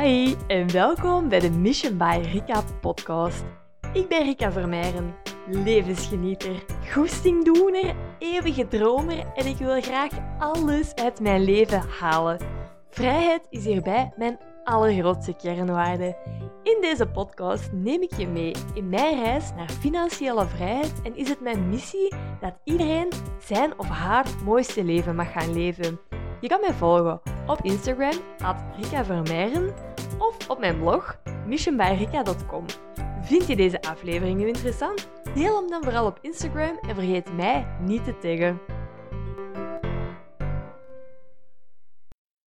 Hi en welkom bij de Mission by Rika podcast. Ik ben Rika Vermeijren, levensgenieter, goestingdoener, eeuwige dromer en ik wil graag alles uit mijn leven halen. Vrijheid is hierbij mijn allergrootste kernwaarde. In deze podcast neem ik je mee in mijn reis naar financiële vrijheid en is het mijn missie dat iedereen zijn of haar mooiste leven mag gaan leven. Je kan mij volgen op Instagram, at Rika of op mijn blog, missionbyrika.com. Vind je deze aflevering nu interessant? Deel hem dan vooral op Instagram en vergeet mij niet te taggen.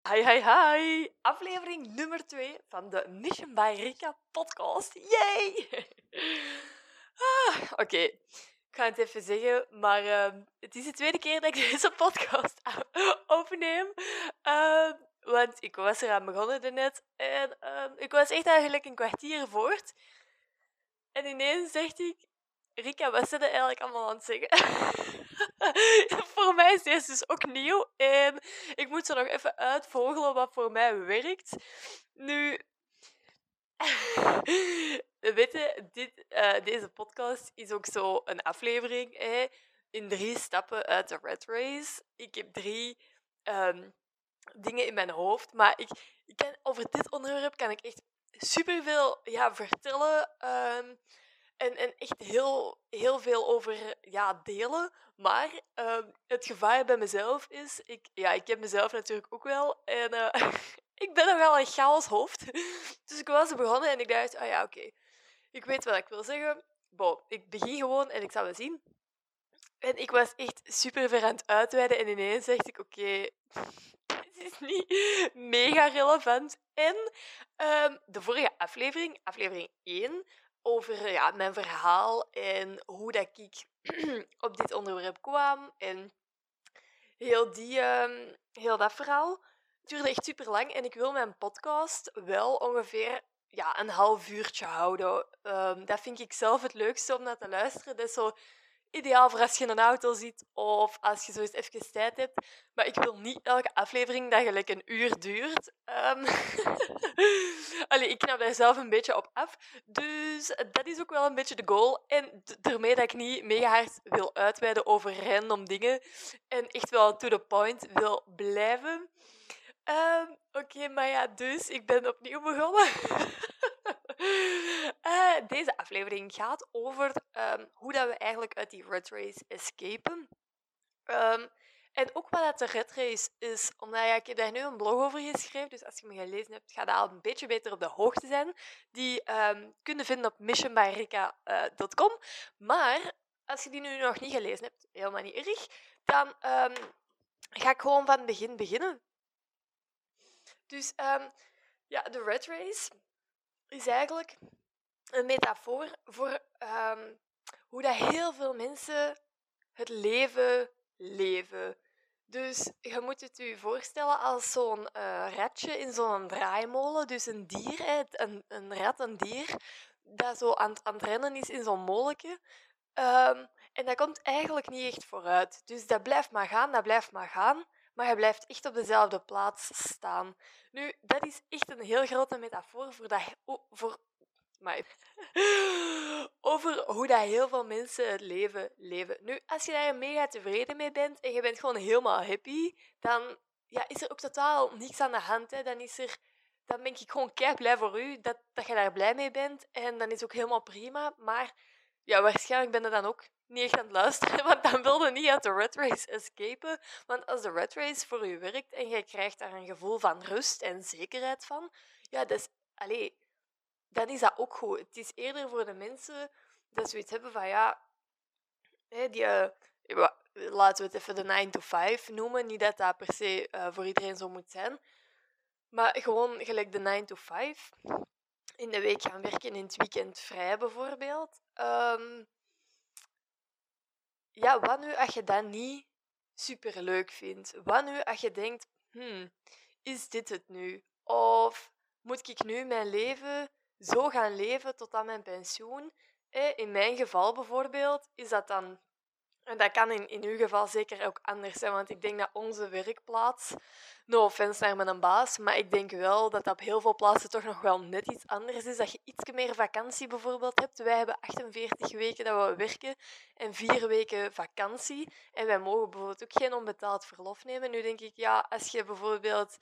Hi, hi, hi! Aflevering nummer 2 van de Mission by Rika podcast. Yay! ah, Oké, ik ga het even zeggen, maar uh, het is de tweede keer dat ik deze podcast opneem. Uh, want ik was eraan begonnen net en uh, ik was echt eigenlijk een kwartier voort. En ineens zegt ik, Rika, wat zit er eigenlijk allemaal aan het zeggen? voor mij is deze dus ook nieuw en ik moet zo nog even uitvogelen wat voor mij werkt. Nu, weet je, dit, uh, deze podcast is ook zo een aflevering hè, in drie stappen uit de Red Race. Ik heb drie um, dingen in mijn hoofd, maar ik, ik over dit onderwerp kan ik echt superveel ja, vertellen. Um, en, en echt heel, heel veel over ja, delen. Maar uh, het gevaar bij mezelf is, ik, ja, ik heb mezelf natuurlijk ook wel. En uh, ik ben nogal een chaos hoofd. Dus ik was begonnen en ik dacht, ah ja, oké. Ik weet wat ik wil zeggen. Bon, ik begin gewoon en ik zal wel zien. En ik was echt super ver aan het uitweiden en ineens dacht ik, oké, het niet mega relevant. En um, de vorige aflevering, aflevering 1, over ja, mijn verhaal en hoe dat ik op dit onderwerp kwam. En heel, die, um, heel dat verhaal duurde echt super lang. En ik wil mijn podcast wel ongeveer ja, een half uurtje houden. Um, dat vind ik zelf het leukste om naar te luisteren. Dat zo ideaal voor als je een auto zit of als je zo eens even tijd hebt. Maar ik wil niet elke aflevering dat gelijk een uur duurt. Um, Allee, ik knap daar zelf een beetje op af. Dus dat is ook wel een beetje de goal. En daarmee dat ik niet mega hard wil uitweiden over random dingen. En echt wel to the point wil blijven. Um, Oké, maar ja, dus ik ben opnieuw begonnen. deze aflevering gaat over um, hoe dat we eigenlijk uit die red race escapen. Um, en ook wat dat de red race is, omdat ja, ik heb daar nu een blog over geschreven, dus als je me gelezen hebt, ga je al een beetje beter op de hoogte zijn. Die um, kun je vinden op missionbyrika.com. Maar als je die nu nog niet gelezen hebt, helemaal niet erg, dan ga ik gewoon van het begin beginnen. Dus ja, de red race is eigenlijk een metafoor voor um, hoe dat heel veel mensen het leven leven. Dus je moet het je voorstellen als zo'n uh, ratje in zo'n draaimolen. Dus een dier, een, een rat, een dier, dat zo aan, het rennen is in zo'n molletje. Um, en dat komt eigenlijk niet echt vooruit. Dus dat blijft maar gaan, dat blijft maar gaan maar hij blijft echt op dezelfde plaats staan. Nu, dat is echt een heel grote metafoor voor, dat, voor, maar, over hoe dat heel veel mensen het leven leven. Nu, als je daar mega tevreden mee bent en je bent gewoon helemaal happy, dan ja, is er ook totaal niks aan de hand. Hè. Dan, is er, dan ben ik gewoon kei blij voor u dat, dat je daar blij mee bent. En dan is ook helemaal prima. Maar ja, waarschijnlijk ben je dan ook niet echt aan het luisteren, want dan wilde niet uit de red race escapen. Want als de red race voor u werkt en jij krijgt daar een gevoel van rust en zekerheid van, ja, dat is, allez, dan is dat ook goed. Het is eerder voor de mensen dat ze iets hebben van, ja, die, uh, laten we het even de 9 to 5 noemen. Niet dat dat per se uh, voor iedereen zo moet zijn. Maar gewoon gelijk de 9 to 5. In de week gaan werken, in het weekend vrij bijvoorbeeld. Um, ja, wat nu als je dat niet super leuk vindt? Wat nu als je denkt, hmm, is dit het nu? Of moet ik nu mijn leven zo gaan leven tot aan mijn pensioen? In mijn geval bijvoorbeeld is dat dan En dat kan in, in uw geval zeker ook anders zijn, want ik denk dat onze werkplaats, no offense naar mijn baas, maar ik denk wel dat dat op heel veel plaatsen toch nog wel net iets anders is. Dat je iets meer vakantie bijvoorbeeld hebt. Wij hebben 48 weken dat we werken en vier weken vakantie. En wij mogen bijvoorbeeld ook geen onbetaald verlof nemen. Nu denk ik, ja, als je bijvoorbeeld,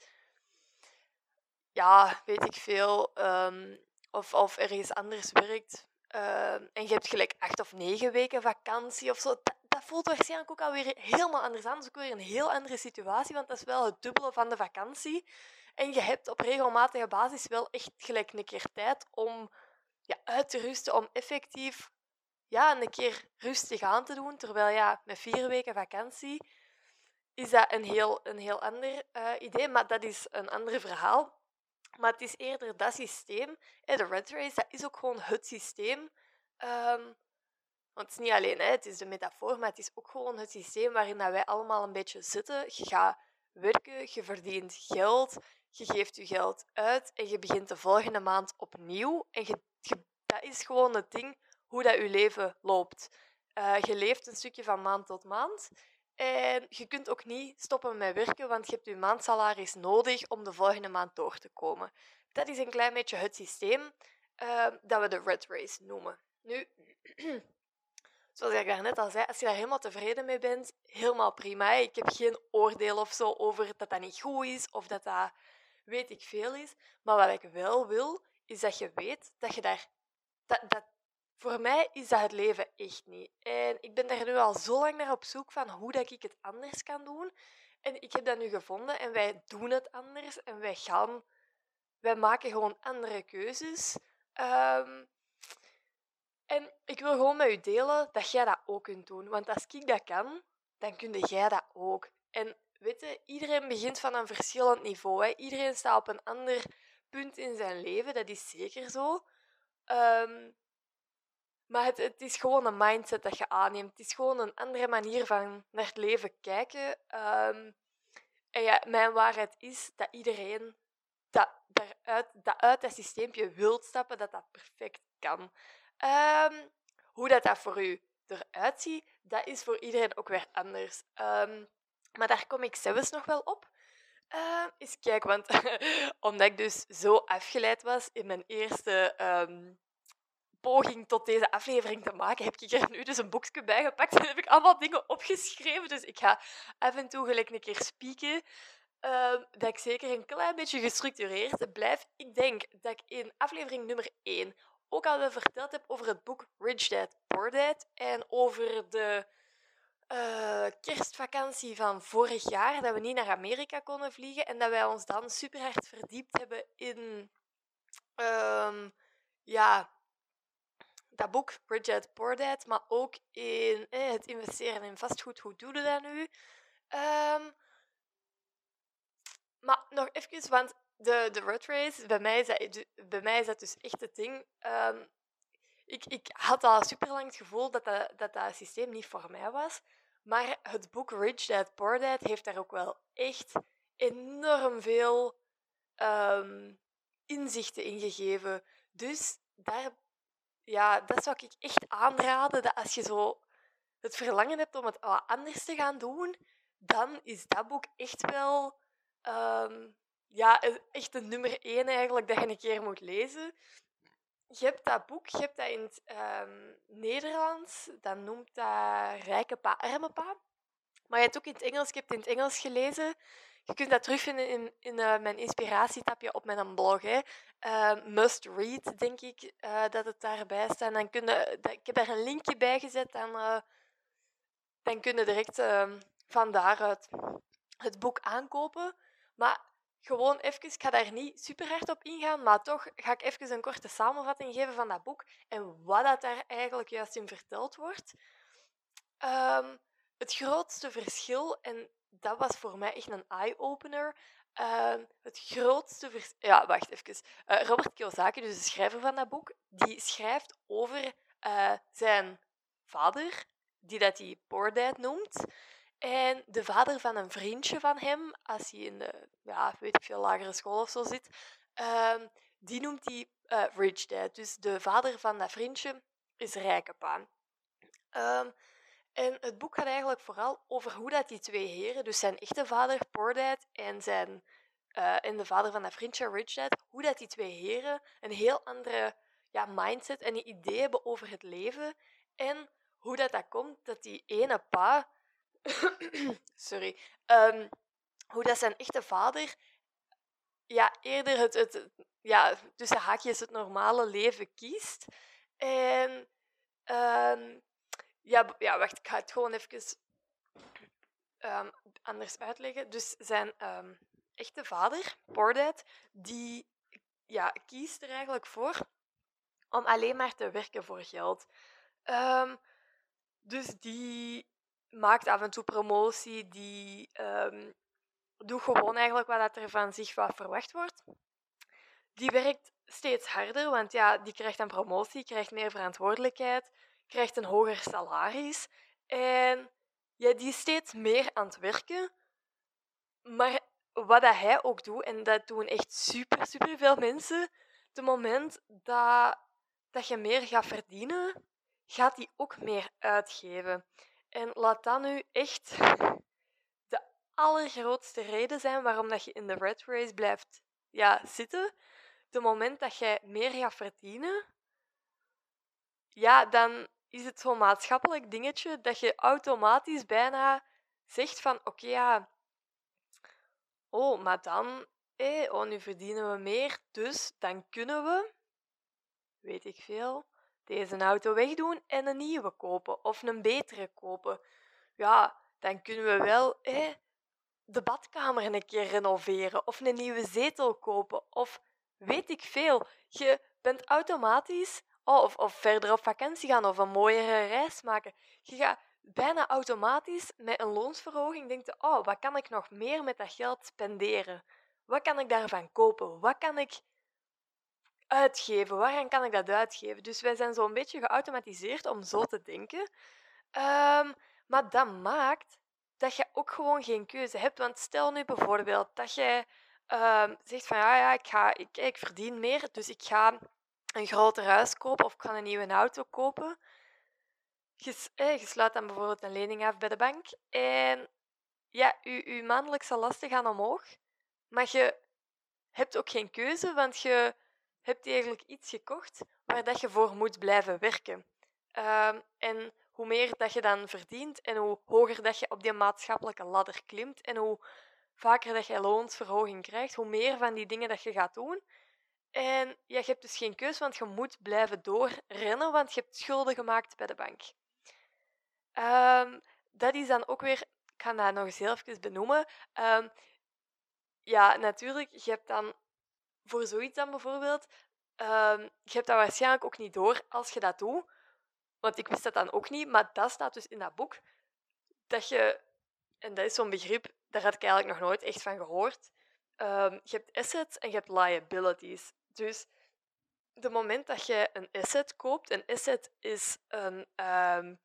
ja, weet ik veel, um, of, of ergens anders werkt, ehm, en je hebt gelijk acht of negen weken vakantie of zo, dat voelt waarschijnlijk ook alweer helemaal anders aan. Dat is ook weer een heel andere situatie, want dat is wel het dubbele van de vakantie. En je hebt op regelmatige basis wel echt gelijk een keer tijd om ja, uit te rusten, om effectief ja, een keer rustig aan te doen. Terwijl ja, met vier weken vakantie is dat een heel, een heel ander uh, idee, maar dat is een ander verhaal. Maar het is eerder dat systeem, de Red Race, dat is ook gewoon het systeem um, want het is niet alleen, hè, het is de metafoor, maar het is ook gewoon het systeem waarin dat wij allemaal een beetje zitten. Je gaat werken, je verdient geld, je geeft je geld uit en je begint de volgende maand opnieuw. En dat is gewoon het ding hoe dat je leven loopt. Uh, je leeft een stukje van maand tot maand. En je kunt ook niet stoppen met werken, want je hebt je maandsalaris nodig om de volgende maand door te komen. Dat is een klein beetje het systeem uh, dat we de red race noemen. Nu, zoals ik daarnet al zei, als je daar helemaal tevreden mee bent, helemaal prima. Ik heb geen oordeel of zo over dat dat niet goed is of dat dat weet ik veel is. Maar wat ik wel wil, is dat je weet dat je daar... Dat, dat, voor mij is dat het leven echt niet. En ik ben daar nu al zo lang naar op zoek van hoe dat ik het anders kan doen. En ik heb dat nu gevonden en wij doen het anders en wij gaan... Wij maken gewoon andere keuzes. Um, en ik wil gewoon met u delen dat jij dat ook kunt doen. Want als ik dat kan, dan kun jij dat ook. En weet je, iedereen begint van een verschillend niveau. Iedereen staat op een ander punt in zijn leven, dat is zeker zo. Ehm, maar het, het, is gewoon een mindset dat je aanneemt. Het is gewoon een andere manier van naar het leven kijken. Um, en ja, mijn waarheid is dat iedereen dat, dat uit dat systeempje wilt stappen, dat dat perfect kan. Um, hoe dat, dat voor u eruit ziet, dat is voor iedereen ook weer anders. Um, maar daar kom ik zelfs nog wel op. Uh, eens kijken, want omdat ik dus zo afgeleid was in mijn eerste poging tot deze aflevering te maken, heb ik er nu dus een boekje bij gepakt en heb ik allemaal dingen opgeschreven. Dus ik ga af en toe gelijk een keer spieken. Uh, dat ik zeker een klein beetje gestructureerd blijf. Ik denk dat ik in aflevering nummer 1 ook al verteld heb over het boek Rich Dad Poor Dad en over de uh, kerstvakantie van vorig jaar, dat we niet naar Amerika konden vliegen en dat wij ons dan super hard verdiept hebben in um, ja, dat boek Dad Poor Dad, maar ook in eh, het investeren in vastgoed. Hoe doe je dat nu? Um, maar nog even, want de, de race, bij mij, is dat, bij mij dus echt het ding. Um, ik, ik had al super lang het gevoel dat dat, dat dat systeem niet voor mij was. Maar het boek Rich Dad Poor Dad heeft daar ook wel echt enorm veel um, inzichten in gegeven. Dus daar, ja, dat zou ik echt aanraden. Dat als je zo het verlangen hebt om het wat anders te gaan doen, dan is dat boek echt wel um, ja, echt een nummer één eigenlijk dat je een keer moet lezen. Je hebt dat boek, je hebt dat in het um, Nederlands, dan noemt dat Rijke Pa, Arme Pa. Maar je hebt ook in het Engels, ik heb het in het Engels gelezen. Je kunt dat terugvinden in, in uh, mijn inspiratietapje op mijn blog. Hè. Uh, must read, denk ik, uh, dat het daarbij staat. Dan kun je, ik heb daar een linkje bij gezet, dan, dan kun je direct ehm, van daaruit het boek aankopen. Maar gewoon even, ik ga daar niet super hard op ingaan, maar toch ga ik even een korte samenvatting geven van dat boek en wat dat daar eigenlijk juist in verteld wordt. Um, het grootste verschil, en dat was voor mij echt een eye-opener, um, het grootste. Ja, wacht even. Uh, Robert Kiyosaki, dus de schrijver van dat boek, die schrijft over uh, zijn vader, die dat hij Poor Dad noemt. En de vader van een vriendje van hem, als hij in de, ja, weet ik veel, lagere school of zo zit, um, die noemt hij uh, Rich Dad. Dus de vader van dat vriendje is rijke paan. En het boek gaat eigenlijk vooral over hoe dat die twee heren, dus zijn echte vader Poor Dad en, zijn, uh, en de vader van dat vriendje Rich Dad, hoe dat die twee heren een heel andere ja, mindset en idee hebben over het leven. En hoe dat, dat komt dat die ene pa, sorry, um, hoe dat zijn echte vader ja, eerder het, het, ja, tussen haakjes het normale leven kiest. En um, ja, ja, wacht, ik ga het gewoon even um, anders uitleggen. Dus zijn um, echte vader, Bordad, die ja, kiest er eigenlijk voor om alleen maar te werken voor geld. Um, dus die maakt af en toe promotie, die doet gewoon eigenlijk wat er van zich wat verwacht wordt. Die werkt steeds harder, want ja, die krijgt een promotie, krijgt meer verantwoordelijkheid, krijgt een hoger salaris. En ja, die steeds meer aan het werken. Maar wat dat hij ook doet, en dat doen echt super, super veel mensen, het moment dat, dat je meer gaat verdienen, gaat hij ook meer uitgeven. En laat dat nu echt de allergrootste reden zijn waarom dat je in de red race blijft ja, zitten. Het moment dat jij meer gaat verdienen, ja, dan is het zo'n maatschappelijk dingetje dat je automatisch bijna zegt van oké, ja, oh, maar dan, eh, oh, nu verdienen we meer, dus dan kunnen we, weet ik veel, deze auto wegdoen en een nieuwe kopen of een betere kopen. Ja, dan kunnen we wel eh, de badkamer een keer renoveren of een nieuwe zetel kopen of weet ik veel. Je bent automatisch oh, of, of verder op vakantie gaan of een mooiere reis maken. Je gaat bijna automatisch met een loonsverhoging denken, oh, wat kan ik nog meer met dat geld spenderen? Wat kan ik daarvan kopen? Wat kan ik uitgeven? Waaraan kan ik dat uitgeven? Dus wij zijn zo'n beetje geautomatiseerd om zo te denken. Um, maar dat maakt dat je ook gewoon geen keuze hebt. Want stel nu bijvoorbeeld dat jij um, zegt van ja, ja ik, ga, ik, ik verdien meer, dus ik ga een groter huis kopen of ga een nieuwe auto kopen. Je, eh, sluit dan bijvoorbeeld een lening af bij de bank en ja, je, je maandelijkse lasten gaan omhoog, maar je hebt ook geen keuze, want je hebt eigenlijk iets gekocht waar dat je voor moet blijven werken. Um, en hoe meer dat je dan verdient en hoe hoger dat je op die maatschappelijke ladder klimt en hoe vaker dat je loonsverhoging krijgt, hoe meer van die dingen dat je gaat doen. En ja, je hebt dus geen keus, want je moet blijven doorrennen, want je hebt schulden gemaakt bij de bank. Um, dat is dan ook weer, ik ga dat nog eens heel even benoemen. Um, ja, natuurlijk, je hebt dan voor zoiets dan bijvoorbeeld, um, je hebt dat waarschijnlijk ook niet door als je dat doet. Want ik wist dat dan ook niet, maar dat staat dus in dat boek. Dat je, en dat is zo'n begrip, daar had ik eigenlijk nog nooit echt van gehoord. Je hebt assets en je hebt liabilities. Dus de moment dat je een asset koopt, een asset is een um,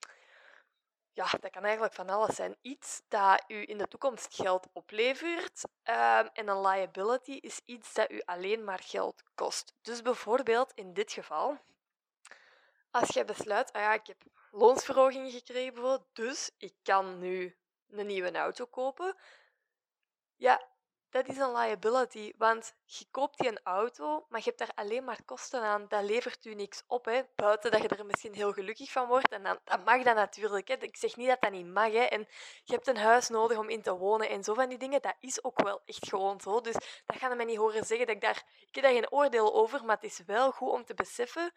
ja, dat kan eigenlijk van alles zijn. Iets dat u in de toekomst geld oplevert. Um, en een liability is iets dat u alleen maar geld kost. Dus bijvoorbeeld in dit geval, als je besluit, ah ja, ik heb loonsverhoging gekregen, dus ik kan nu een nieuwe auto kopen. Ja, dat is een liability, want je koopt die een auto, maar je hebt daar alleen maar kosten aan. Dat levert u niks op, hè. buiten dat je er misschien heel gelukkig van wordt. En dan, dat mag dat natuurlijk. Hè. Ik zeg niet dat dat niet mag. Hè. En je hebt een huis nodig om in te wonen en zo van die dingen. Dat is ook wel echt gewoon zo. Dus dat gaan me niet horen zeggen. Dat ik, daar, ik heb daar geen oordeel over, maar het is wel goed om te beseffen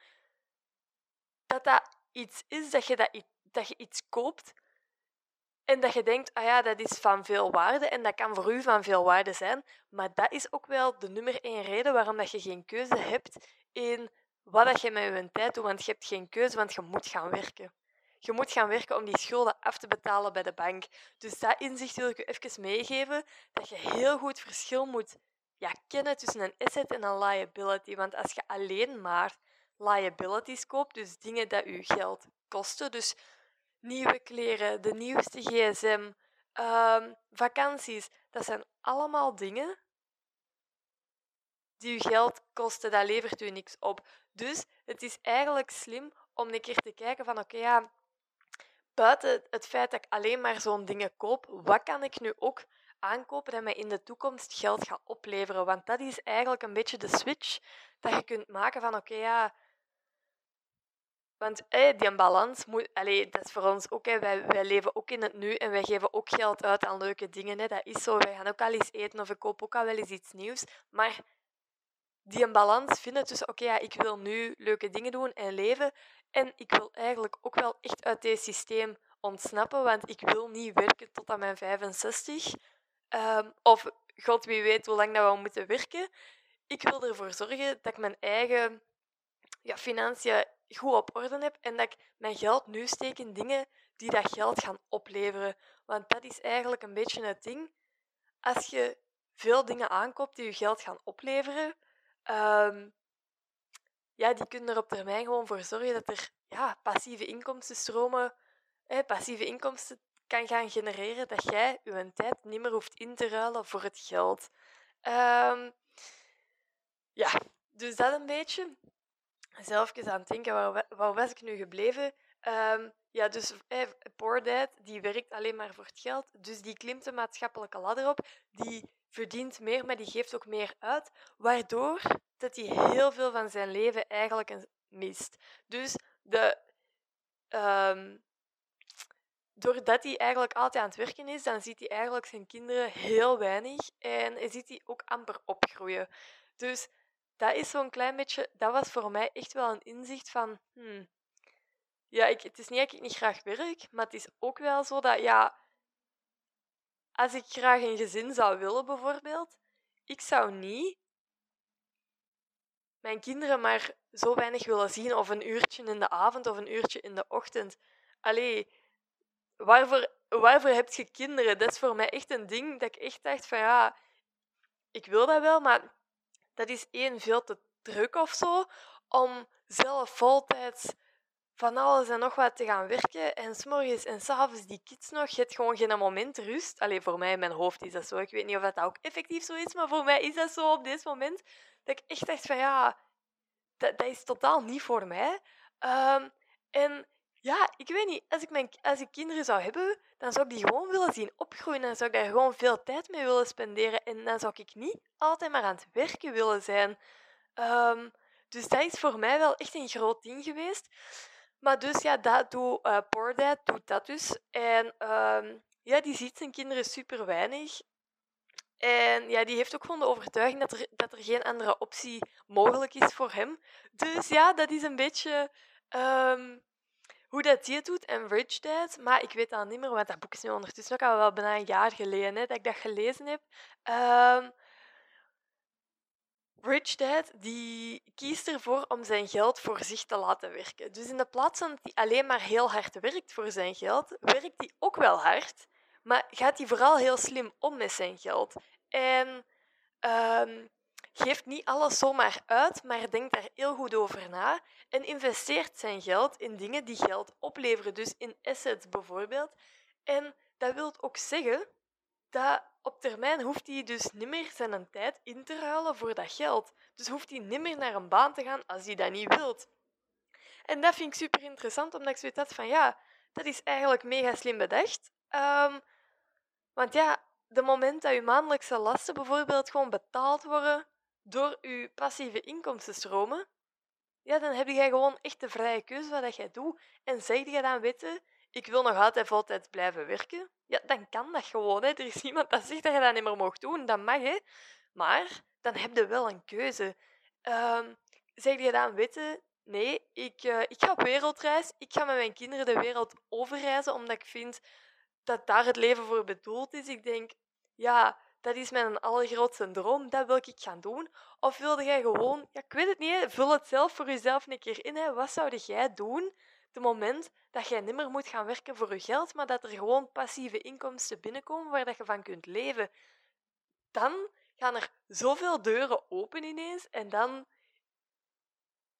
dat dat iets is, dat je, dat, dat je iets koopt en dat je denkt, ah ja, dat is van veel waarde en dat kan voor u van veel waarde zijn. Maar dat is ook wel de nummer één reden waarom dat je geen keuze hebt in wat dat je met je tijd doet. Want je hebt geen keuze, want je moet gaan werken. Je moet gaan werken om die schulden af te betalen bij de bank. Dus dat inzicht wil ik je even meegeven, dat je heel goed verschil moet ja, kennen tussen een asset en een liability. Want als je alleen maar liabilities koopt, dus dingen dat je geld kosten, dus nieuwe kleren, de nieuwste gsm, um, vakanties. Dat zijn allemaal dingen die je geld kosten. Dat levert u niks op. Dus het is eigenlijk slim om een keer te kijken van oké, ja, buiten het feit dat ik alleen maar zo'n dingen koop, wat kan ik nu ook aankopen dat mij in de toekomst geld gaat opleveren? Want dat is eigenlijk een beetje de switch dat je kunt maken van oké, ja, want hey, die balans moet, allee, dat is voor ons ook. Wij, wij leven ook in het nu en wij geven ook geld uit aan leuke dingen. Dat is zo. Wij gaan ook al eens eten of ik koop ook al wel eens iets nieuws. Maar die balans vinden tussen, oké, ja, ik wil nu leuke dingen doen en leven. En ik wil eigenlijk ook wel echt uit dit systeem ontsnappen, want ik wil niet werken tot aan mijn 65. Um, of god wie weet hoe lang dat we moeten werken. Ik wil ervoor zorgen dat ik mijn eigen ja, financiën goed op orde heb en dat ik mijn geld nu steek in dingen die dat geld gaan opleveren. Want dat is eigenlijk een beetje het ding. Als je veel dingen aankoopt die je geld gaan opleveren, um, ja, die kunnen er op termijn gewoon voor zorgen dat er ja, passieve inkomstenstromen, eh, passieve inkomsten kan gaan genereren, dat jij je tijd niet meer hoeft in te ruilen voor het geld. Um, ja, dus dat een beetje zelf aan het denken, waar, waar was ik nu gebleven? Um, ja, dus eh, Poor Dad, die werkt alleen maar voor het geld. Dus die klimt de maatschappelijke ladder op. Die verdient meer, maar die geeft ook meer uit. Waardoor dat hij heel veel van zijn leven eigenlijk mist. Dus de, um, doordat hij eigenlijk altijd aan het werken is, dan ziet hij eigenlijk zijn kinderen heel weinig. En hij ziet die ook amper opgroeien. Dus dat is zo'n klein beetje, dat was voor mij echt wel een inzicht van, hmm, ja, ik, het is niet dat ik niet graag werk, maar het is ook wel zo dat, ja, als ik graag een gezin zou willen bijvoorbeeld, ik zou niet mijn kinderen maar zo weinig willen zien, of een uurtje in de avond of een uurtje in de ochtend. Allee, waarvoor, waarvoor heb je kinderen? Dat is voor mij echt een ding dat ik echt dacht van ja, ik wil dat wel, maar dat is één veel te druk of zo om zelf voltijds van alles en nog wat te gaan werken. En s'morgens en s'avonds die kids nog. Je hebt gewoon geen moment rust. Alleen voor mij in mijn hoofd is dat zo. Ik weet niet of dat ook effectief zo is, maar voor mij is dat zo op dit moment. Dat ik echt dacht van ja, dat, dat is totaal niet voor mij. Um, en ja, ik weet niet. Als ik, mijn, als ik kinderen zou hebben, dan zou ik die gewoon willen zien opgroeien. Dan zou ik daar gewoon veel tijd mee willen spenderen. En dan zou ik niet altijd maar aan het werken willen zijn. Um, dus dat is voor mij wel echt een groot ding geweest. Maar dus ja, dat doe, uh, Poor doet dat dus. En um, ja, die ziet zijn kinderen super weinig. En ja, die heeft ook gewoon de overtuiging dat er, dat er geen andere optie mogelijk is voor hem. Dus ja, dat is een beetje um, hoe dat die het doet en Rich Dad. Maar ik weet dat niet meer, want dat boek is nu ondertussen ook al wel bijna een jaar geleden hè, dat ik dat gelezen heb. Um, Rich Dad die kiest ervoor om zijn geld voor zich te laten werken. Dus in de plaats van dat hij alleen maar heel hard werkt voor zijn geld, werkt hij ook wel hard, maar gaat hij vooral heel slim om met zijn geld. En um, geeft niet alles zomaar uit, maar denkt daar heel goed over na en investeert zijn geld in dingen die geld opleveren, dus in assets bijvoorbeeld. En dat wil ook zeggen dat op termijn hoeft hij dus niet meer zijn tijd in te ruilen voor dat geld. Dus hoeft hij niet meer naar een baan te gaan als hij dat niet wilt. En dat vind ik super interessant, omdat ik zoiets had van ja, dat is eigenlijk mega slim bedacht. Um, want ja, de moment dat je maandelijkse lasten bijvoorbeeld gewoon betaald worden door je passieve inkomstenstromen, ja, dan heb je gewoon echt de vrije keuze wat jij doet. En zeg je dan weten, ik wil nog altijd voltijds blijven werken, ja, dan kan dat gewoon. Hè. Er is iemand dat zegt dat je dat niet meer mag doen, dat mag. Hè. Maar dan heb je wel een keuze. Um, zeg je dan weten, nee, ik, uh, ik ga op wereldreis, ik ga met mijn kinderen de wereld overreizen, omdat ik vind dat daar het leven voor bedoeld is. Ik denk, ja, dat is mijn allergrootste droom, dat wil ik gaan doen. Of wilde jij gewoon, ja, ik weet het niet, vul het zelf voor jezelf een keer in. Hè. Wat zou jij doen het moment dat jij niet meer moet gaan werken voor je geld, maar dat er gewoon passieve inkomsten binnenkomen waar dat je van kunt leven? Dan gaan er zoveel deuren open ineens en dan...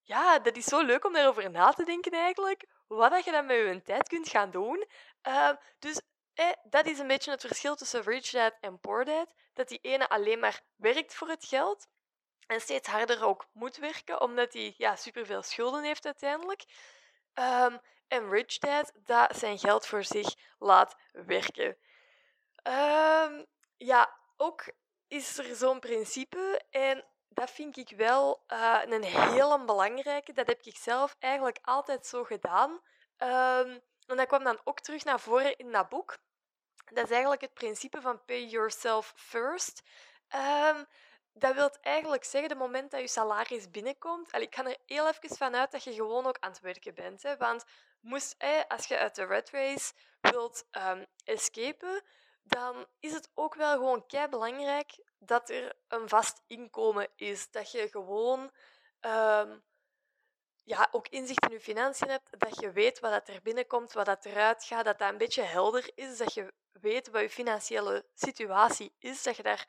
Ja, dat is zo leuk om daarover na te denken eigenlijk. Wat dat je dan met je tijd kunt gaan doen. Uh, dus eh, dat is een beetje het verschil tussen rich dad en poor dad. Dat die ene alleen maar werkt voor het geld en steeds harder ook moet werken, omdat hij ja, superveel schulden heeft uiteindelijk. Um, en Rich Dad, dat zijn geld voor zich laat werken. Ehm, ja, ook is er zo'n principe en dat vind ik wel uh, een hele belangrijke. Dat heb ik zelf eigenlijk altijd zo gedaan. Um, en dat kwam dan ook terug naar voren in dat boek. Dat is eigenlijk het principe van pay yourself first. Um, dat wil eigenlijk zeggen, het moment dat je salaris binnenkomt, ik ga er heel even van uit dat je gewoon ook aan het werken bent. Hè, want moest, als je uit de red race wilt um, escapen, dan is het ook wel gewoon kei belangrijk dat er een vast inkomen is. Dat je gewoon um, ja, ook inzicht in je financiën hebt, dat je weet wat er binnenkomt, wat dat eruit gaat, dat dat een beetje helder is, dat je weet wat je financiële situatie is, dat je daar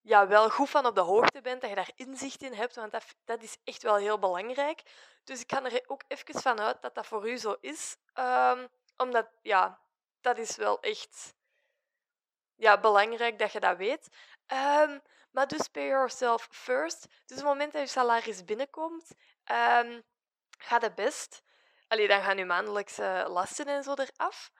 ja, wel goed van op de hoogte bent, dat je daar inzicht in hebt, want dat, dat is echt wel heel belangrijk. Dus ik ga er ook even van uit dat dat voor u zo is, um, omdat ja, dat is wel echt ja, belangrijk dat je dat weet. Um, maar dus pay yourself first. Dus op het moment dat je salaris binnenkomt, um, gaat het best. Dan gaan je maandelijkse lasten en zo eraf.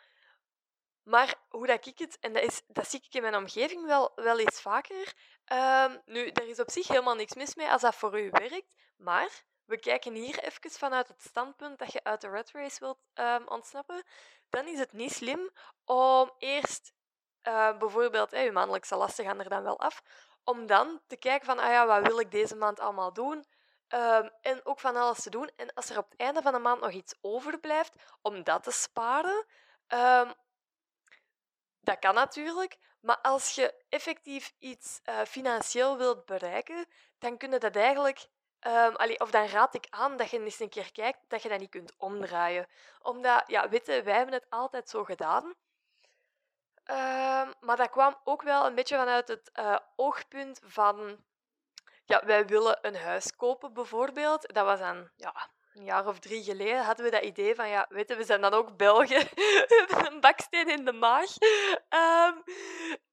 Maar hoe dat ik het, en dat, is, dat zie ik in mijn omgeving wel, wel eens vaker. Um, nu, er is op zich helemaal niks mis mee als dat voor u werkt. Maar we kijken hier even vanuit het standpunt dat je uit de red race wilt um, ontsnappen. Dan is het niet slim om eerst bijvoorbeeld, hey, je maandelijkse lasten gaan er dan wel af, om dan te kijken van, ah ja, wat wil ik deze maand allemaal doen? Um, en ook van alles te doen. En als er op het einde van de maand nog iets overblijft, om dat te sparen. Um, dat kan natuurlijk. Maar als je effectief iets uh, financieel wilt bereiken, dan kun je dat eigenlijk. Allee, of dan raad ik aan dat je eens een keer kijkt dat je dat niet kunt omdraaien. Omdat, ja, weet je, wij hebben het altijd zo gedaan. maar dat kwam ook wel een beetje vanuit het uh, oogpunt van ja, wij willen een huis kopen bijvoorbeeld. Dat was dan ja, een jaar of drie geleden hadden we dat idee van, ja, weten we zijn dan ook Belgen. een baksteen in de maag. Um,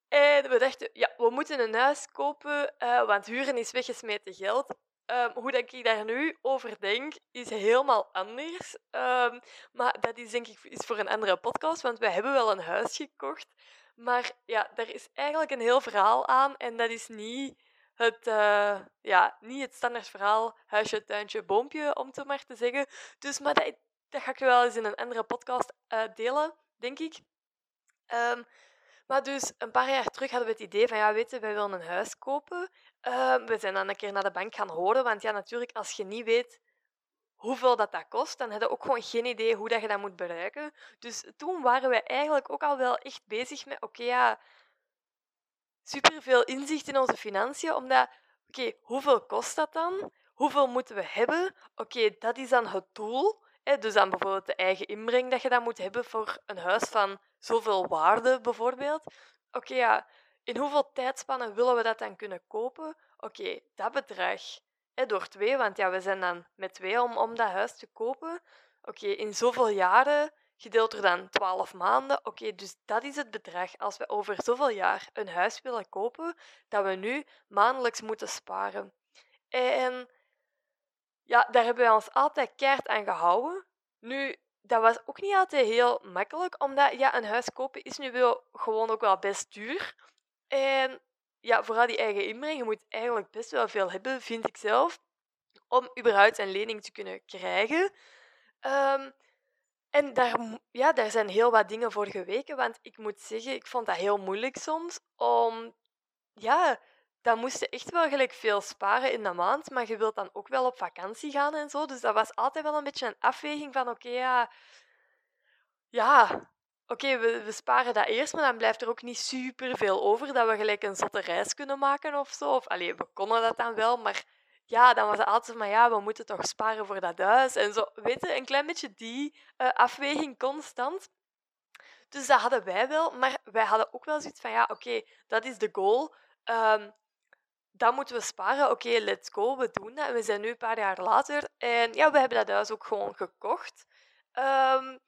en we dachten, ja, we moeten een huis kopen, uh, want huren is weggesmeten geld. Um, hoe dat ik daar nu over denk, is helemaal anders. Um, maar dat is denk ik is voor een andere podcast, want wij hebben wel een huis gekocht. Maar ja, daar is eigenlijk een heel verhaal aan en dat is niet het, uh, ja, niet het standaard verhaal huisje, tuintje, boompje, om het maar te zeggen. Dus, maar dat, dat ga ik wel eens in een andere podcast uh, delen, denk ik. Um, maar dus een paar jaar terug hadden we het idee van, ja, weet je, wij willen een huis kopen. Um, we zijn dan een keer naar de bank gaan horen, want ja, natuurlijk, als je niet weet hoeveel dat, dat kost, dan heb je ook gewoon geen idee hoe dat je dat moet bereiken. Dus toen waren we eigenlijk ook al wel echt bezig met, oké, ja, superveel inzicht in onze financiën, omdat, oké, hoeveel kost dat dan? Hoeveel moeten we hebben? Oké, dat is dan het doel. Hè? Dus dan bijvoorbeeld de eigen inbreng dat je dan moet hebben voor een huis van zoveel waarde, bijvoorbeeld. Oké, ja, in hoeveel tijdspannen willen we dat dan kunnen kopen? Oké, dat bedrag hè, door twee, want ja, we zijn dan met twee om, om dat huis te kopen. Oké, in zoveel jaren gedeeld door dan 12 maanden. Oké, dus dat is het bedrag als we over zoveel jaar een huis willen kopen, dat we nu maandelijks moeten sparen. En ja, daar hebben wij ons altijd keihard aan gehouden. Nu, dat was ook niet altijd heel makkelijk, omdat ja, een huis kopen is nu wel gewoon ook wel best duur. En ja, vooral die eigen inbreng, je moet eigenlijk best wel veel hebben, vind ik zelf, om überhaupt een lening te kunnen krijgen. Um, en daar, ja, daar zijn heel wat dingen voor geweken, want ik moet zeggen, ik vond dat heel moeilijk soms om... Ja, dan moest je echt wel gelijk veel sparen in de maand, maar je wilt dan ook wel op vakantie gaan en zo. Dus dat was altijd wel een beetje een afweging van, oké, ja... Ja, oké, we, we, sparen dat eerst, maar dan blijft er ook niet super veel over dat we gelijk een zotte reis kunnen maken of zo. Of, allee, we konden dat dan wel, maar ja, dan was het altijd maar ja, we moeten toch sparen voor dat huis. En zo, weet een klein beetje die uh, afweging constant. Dus dat hadden wij wel, maar wij hadden ook wel zoiets van, ja, oké, dat is de goal. Um, dan moeten we sparen. Oké, let's go, we doen dat. En we zijn nu een paar jaar later en ja, we hebben dat huis ook gewoon gekocht. Um,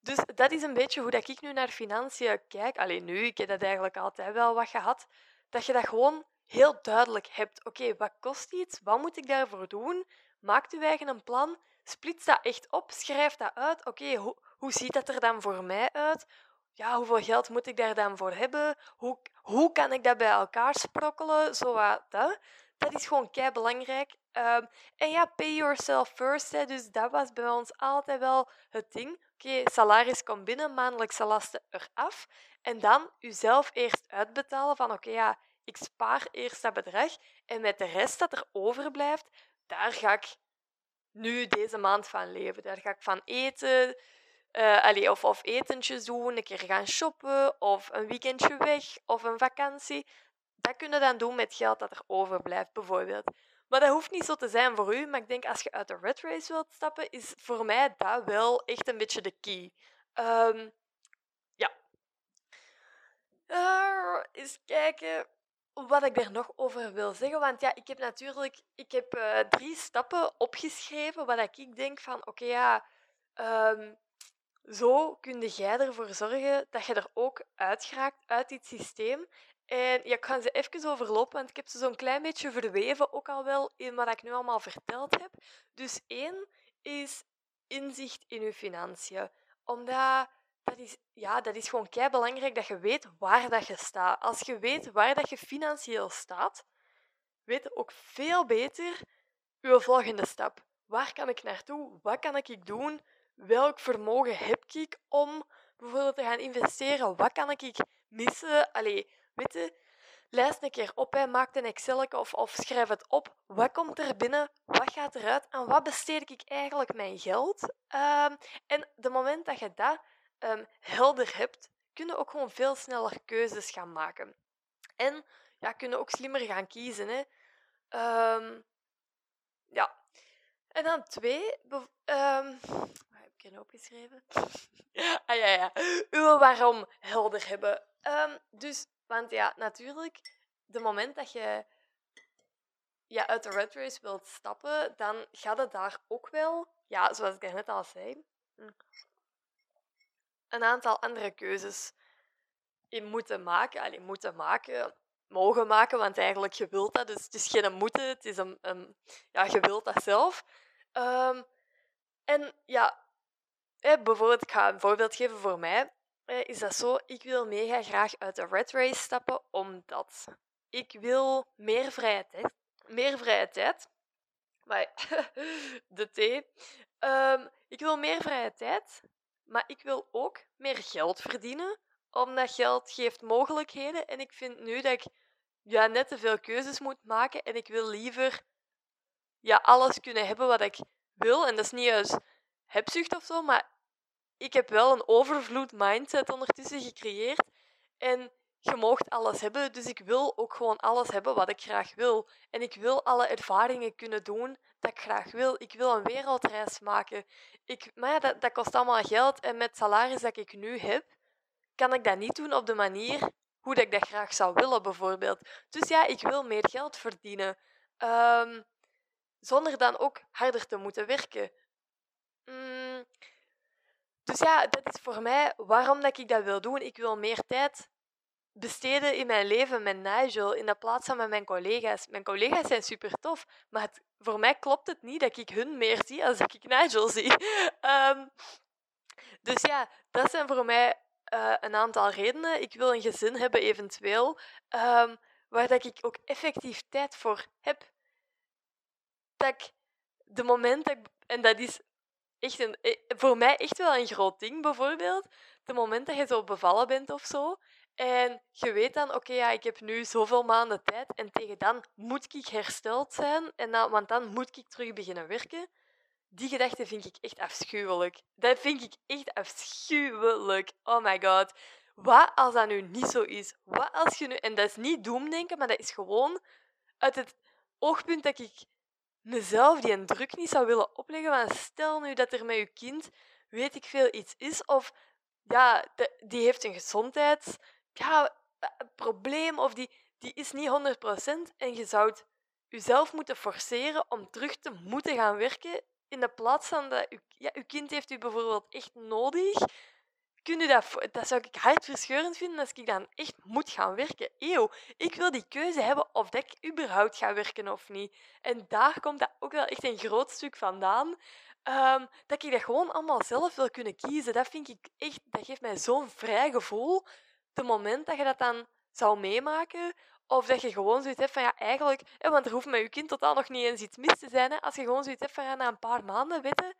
dus dat is een beetje hoe dat ik nu naar financiën kijk. Alleen nu, ik heb dat eigenlijk altijd wel wat gehad. Dat je dat gewoon heel duidelijk hebt. Oké, wat kost iets? Wat moet ik daarvoor doen? Maakt uw eigen een plan. splits dat echt op, schrijf dat uit. Oké, hoe, hoe ziet dat er dan voor mij uit? Ja, hoeveel geld moet ik daar dan voor hebben? Hoe, hoe kan ik dat bij elkaar sprokkelen? Zo wat, dat. dat is gewoon kei belangrijk. Ehm, en ja, pay yourself first. Dus dat was bij ons altijd wel het ding. Oké, salaris komt binnen, maandelijkse lasten eraf. En dan jezelf eerst uitbetalen van oké, ja, ik spaar eerst dat bedrag. En met de rest dat er overblijft, daar ga ik nu deze maand van leven. Daar ga ik van eten, uh, of, of etentjes doen, een keer gaan shoppen, of een weekendje weg, of een vakantie. Dat kun je dan doen met geld dat er overblijft, bijvoorbeeld. Maar dat hoeft niet zo te zijn voor u. Maar ik denk als je uit de red race wilt stappen, is voor mij dat wel echt een beetje de key. Um, ja. Uh, eens kijken wat ik er nog over wil zeggen. Want ja, ik heb natuurlijk ik heb, uh, drie stappen opgeschreven waar ik denk van oké, ja, um, zo kun jij ervoor zorgen dat je er ook uitgeraakt uit dit systeem. En ja, ik ga ze even overlopen, want ik heb ze zo'n klein beetje verweven, ook al wel in wat ik nu allemaal verteld heb. Dus één is inzicht in je financiën. Omdat dat is, ja, dat is gewoon kei belangrijk dat je weet waar dat je staat. Als je weet waar dat je financieel staat, weet je ook veel beter je volgende stap. Waar kan ik naartoe? Wat kan ik doen? Welk vermogen heb ik om bijvoorbeeld te gaan investeren? Wat kan ik missen? Allee, weet je, lijst een keer op, hè. maak een Excel of, of schrijf het op. Wat komt er binnen? Wat gaat eruit? En wat besteed ik eigenlijk mijn geld? Um, en de moment dat je dat um, helder hebt, kun je ook gewoon veel sneller keuzes gaan maken. En ja, kunnen ook slimmer gaan kiezen. Hè. Um, ja. En dan twee. Um, wat heb ik er opgeschreven? ah ja, ja. Waarom helder hebben. Dus, want ja, natuurlijk, de moment dat je ja, uit de red race wilt stappen, dan gaat het daar ook wel, ja, zoals ik net al zei, hm, een aantal andere keuzes in moeten maken. Allee, moeten maken, mogen maken, want eigenlijk je wilt dat. Dus het is geen moeten, het is een, een ja, je wilt dat zelf. Um, en ja, bijvoorbeeld, ik ga een voorbeeld geven voor mij. is dat zo, ik wil mega graag uit de red race stappen, omdat ik wil meer vrije tijd. Meer vrije tijd. Maar de thee. Um, ik wil meer vrije tijd, maar ik wil ook meer geld verdienen, omdat geld geeft mogelijkheden. En ik vind nu dat ik ja, net te veel keuzes moet maken en ik wil liever ja, alles kunnen hebben wat ik wil. En dat is niet juist hebzucht of zo, maar ik heb wel een overvloed mindset ondertussen gecreëerd. En je moogt alles hebben, dus ik wil ook gewoon alles hebben wat ik graag wil. En ik wil alle ervaringen kunnen doen dat ik graag wil. Ik wil een wereldreis maken. Ik, maar ja, dat, dat kost allemaal geld. En met het salaris dat ik nu heb, kan ik dat niet doen op de manier hoe dat ik dat graag zou willen, bijvoorbeeld. Dus ja, ik wil meer geld verdienen. Um, zonder dan ook harder te moeten werken. Mm. Dus ja, dat is voor mij waarom dat ik dat wil doen. Ik wil meer tijd besteden in mijn leven met Nigel in de plaats van met mijn collega's. Mijn collega's zijn super tof, maar het, voor mij klopt het niet dat ik hun meer zie als ik Nigel zie. Um, dus ja, dat zijn voor mij uh, een aantal redenen. Ik wil een gezin hebben, eventueel, um, waar dat ik ook effectief tijd voor heb. Dat ik de moment dat en dat is echt een, eh, voor mij echt wel een groot ding, bijvoorbeeld. De moment dat je zo bevallen bent of zo, en je weet dan, oké, ja, ik heb nu zoveel maanden tijd en tegen dan moet ik hersteld zijn, en dan, want dan moet ik terug beginnen werken. Die gedachte vind ik echt afschuwelijk. Dat vind ik echt afschuwelijk. Oh my god. Wat als dat nu niet zo is? Wat als je nu... En dat is niet doemdenken, maar dat is gewoon uit het oogpunt dat ik mezelf die een druk niet zou willen opleggen. Stel nu dat er met je kind, weet ik veel, iets is. Of ja, die heeft een gezondheids ja, een probleem of die, die is niet 100% en je zou jezelf moeten forceren om terug te moeten gaan werken in de plaats van dat je, ja, je kind heeft u bijvoorbeeld echt nodig. Kun dat, dat zou ik hartverscheurend vinden als ik dan echt moet gaan werken. Eeuw, ik wil die keuze hebben of dat ik überhaupt ga werken of niet. En daar komt dat ook wel echt een groot stuk vandaan. Ehm, dat ik dat gewoon allemaal zelf wil kunnen kiezen. Dat vind ik echt, dat geeft mij zo'n vrij gevoel. Het moment dat je dat dan zou meemaken, of dat je gewoon zoiets hebt van ja, eigenlijk, hè, want er hoeft met je kind totaal nog niet eens iets mis te zijn. Hè, als je gewoon zoiets hebt van ja, na een paar maanden, weten,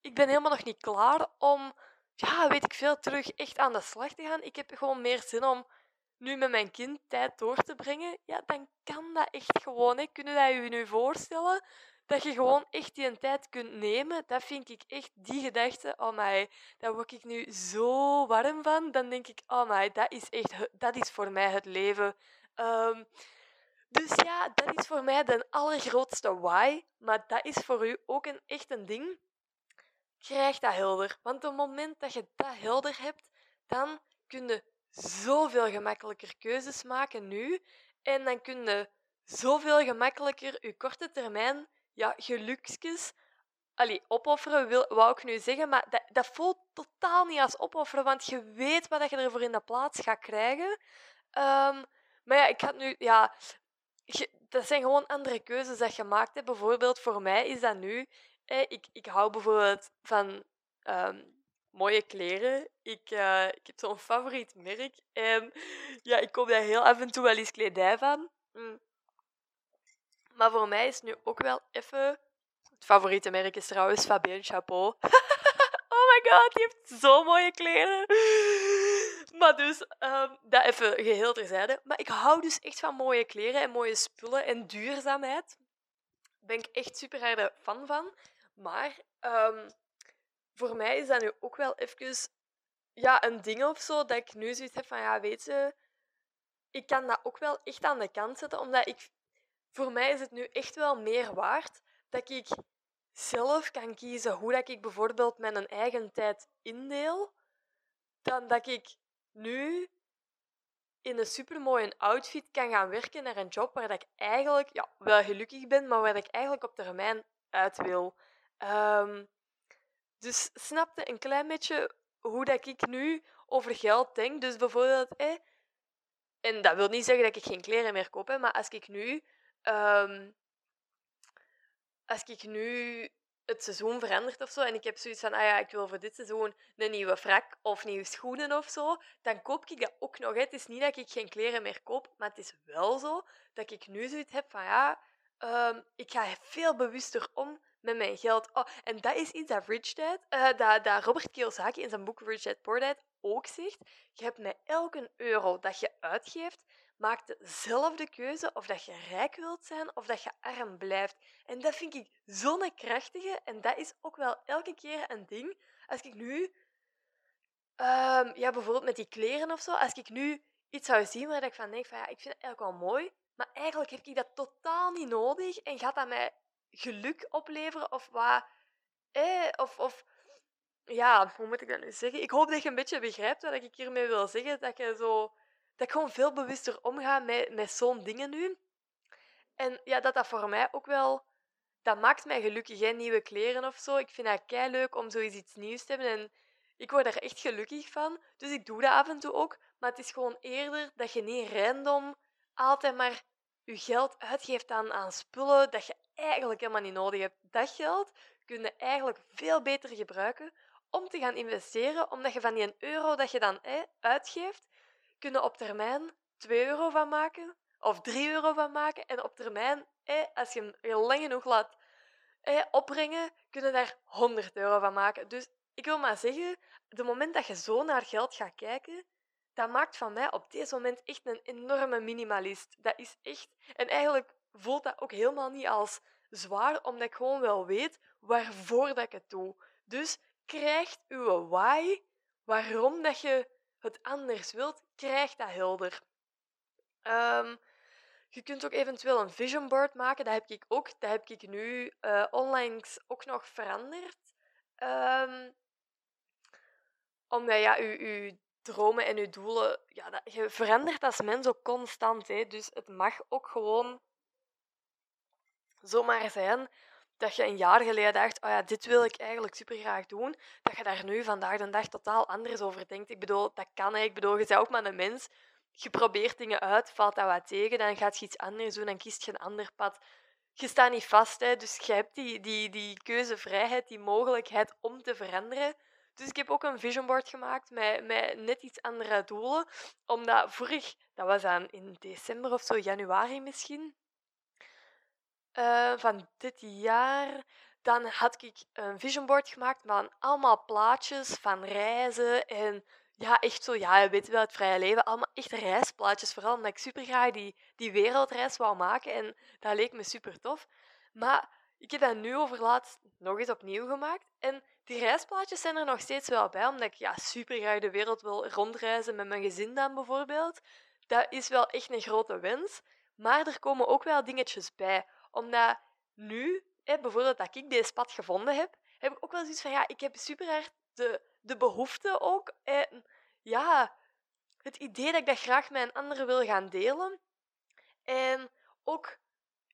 ik ben helemaal nog niet klaar om, ja, weet ik veel, terug echt aan de slag te gaan. Ik heb gewoon meer zin om nu met mijn kind tijd door te brengen. Ja, dan kan dat echt gewoon. Hè. Kunnen dat je nu voorstellen? Dat je gewoon echt die tijd kunt nemen, dat vind ik echt, die gedachte, oh my, daar word ik nu zo warm van. Dan denk ik, oh my, dat is echt, dat is voor mij het leven. Um, dus ja, dat is voor mij de allergrootste why. Maar dat is voor u ook een, echt een ding. Krijg dat helder. Want op het moment dat je dat helder hebt, dan kun je zoveel gemakkelijker keuzes maken nu. En dan kun je zoveel gemakkelijker je korte termijn ja, geluksjes allee, opofferen, wil, wou ik nu zeggen, maar dat, dat voelt totaal niet als opofferen, want je weet wat je ervoor in de plaats gaat krijgen. Um, maar ja, ik had nu, ja, dat zijn gewoon andere keuzes dat je maakt. Hè. Bijvoorbeeld voor mij is dat nu, ik, ik hou bijvoorbeeld van um, mooie kleren. Ik, uh, ik heb zo'n favoriet merk en ja, ik koop daar heel af en toe wel eens kledij van. Mm. Maar voor mij is nu ook wel even... Het favoriete merk is trouwens Fabien Chapeau. oh my god, die heeft zo mooie kleren. Maar dus, um, dat even geheel terzijde. Maar ik hou dus echt van mooie kleren en mooie spullen en duurzaamheid. Daar ben ik echt super harde fan van. Maar um, voor mij is dat nu ook wel even ja, een ding of zo, dat ik nu zoiets heb van, ja, weet je, ik kan dat ook wel echt aan de kant zetten, omdat ik voor mij is het nu echt wel meer waard dat ik zelf kan kiezen hoe dat ik bijvoorbeeld mijn eigen tijd indeel, dan dat ik nu in een supermooie outfit kan gaan werken naar een job waar ik eigenlijk ja, wel gelukkig ben, maar waar ik eigenlijk op termijn uit wil. Um, dus snapte een klein beetje hoe dat ik nu over geld denk. Dus bijvoorbeeld, en dat wil niet zeggen dat ik geen kleren meer koop, maar als ik nu Um, als ik nu het seizoen verandert of zo en ik heb zoiets van, ah ja, ik wil voor dit seizoen een nieuwe frak of nieuwe schoenen of zo, dan koop ik dat ook nog. Het is niet dat ik geen kleren meer koop, maar het is wel zo dat ik nu zoiets heb van, ja, um, ik ga veel bewuster om met mijn geld. Oh, en dat is iets dat Rich uh, dat, dat Robert Kiyosaki in zijn boek Rich Dad Poor Dad ook zegt. Je hebt met elke euro dat je uitgeeft, maak dezelfde keuze of dat je rijk wilt zijn of dat je arm blijft. En dat vind ik zo'n krachtige en dat is ook wel elke keer een ding. Als ik nu, um, ja, bijvoorbeeld met die kleren of zo, als ik nu iets zou zien waar ik van denk van ja, ik vind het eigenlijk wel mooi, maar eigenlijk heb ik dat totaal niet nodig en gaat dat mij geluk opleveren of wat, eh, of, of ja, hoe moet ik dat nu zeggen? Ik hoop dat je een beetje begrijpt wat ik hiermee wil zeggen. Dat je zo dat ik gewoon veel bewuster omga met, met zo'n dingen nu. En ja, dat dat voor mij ook wel... Dat maakt mij gelukkig, hè, nieuwe kleren of zo. Ik vind dat kei leuk om zoiets iets nieuws te hebben. En ik word er echt gelukkig van. Dus ik doe dat af en toe ook. Maar het is gewoon eerder dat je niet random altijd maar je geld uitgeeft aan, aan spullen dat je eigenlijk helemaal niet nodig hebt. Dat geld kun je eigenlijk veel beter gebruiken om te gaan investeren, omdat je van die euro dat je dan uitgeeft, kunnen op termijn 2 euro van maken of 3 euro van maken. En op termijn, als je hem lang genoeg laat eh, opbrengen, kunnen daar 100 euro van maken. Dus ik wil maar zeggen, de moment dat je zo naar geld gaat kijken, dat maakt van mij op deze moment echt een enorme minimalist. Dat is echt... En eigenlijk voelt dat ook helemaal niet als zwaar, omdat ik gewoon wel weet waarvoor dat ik het doe. Dus krijgt uw why, waarom dat je het anders wilt, krijg dat helder. Um, je kunt ook eventueel een vision board maken. Dat heb ik ook. Dat heb ik nu uh, online ook nog veranderd. Um, omdat ja, je, dromen en je doelen, ja, dat, je verandert als mens ook constant. Hè. Dus het mag ook gewoon zomaar zijn dat je een jaar geleden dacht, oh ja, dit wil ik eigenlijk super graag doen, dat je daar nu vandaag de dag totaal anders over denkt. Ik bedoel, dat kan Ik bedoel, je bent ook maar een mens. Je probeert dingen uit, valt dat wat tegen, dan gaat je iets anders doen, dan kiest je een ander pad. je staat niet vast, hè, dus je hebt die, die, die keuzevrijheid, die mogelijkheid om te veranderen. Dus ik heb ook een vision board gemaakt met, met net iets andere doelen. Omdat vorig, dat was aan in december of zo, januari misschien, uh, van dit jaar, dan had ik een vision board gemaakt met allemaal plaatjes van reizen en ja, echt zo, ja, je weet wel, het vrije leven, allemaal echt reisplaatjes. Vooral omdat ik super graag die, die wereldreis wou maken en dat leek me super tof. Maar ik heb dat nu overlaatst nog eens opnieuw gemaakt en die reisplaatjes zijn er nog steeds wel bij, omdat ik ja, super graag de wereld wil rondreizen met mijn gezin dan bijvoorbeeld. Dat is wel echt een grote wens. Maar er komen ook wel dingetjes bij. Omdat nu, hè, bijvoorbeeld dat ik deze pad gevonden heb, heb ik ook wel zoiets van, ja, ik heb super hard de, de behoefte ook. En ja, het idee dat ik dat graag met een wil gaan delen. En ook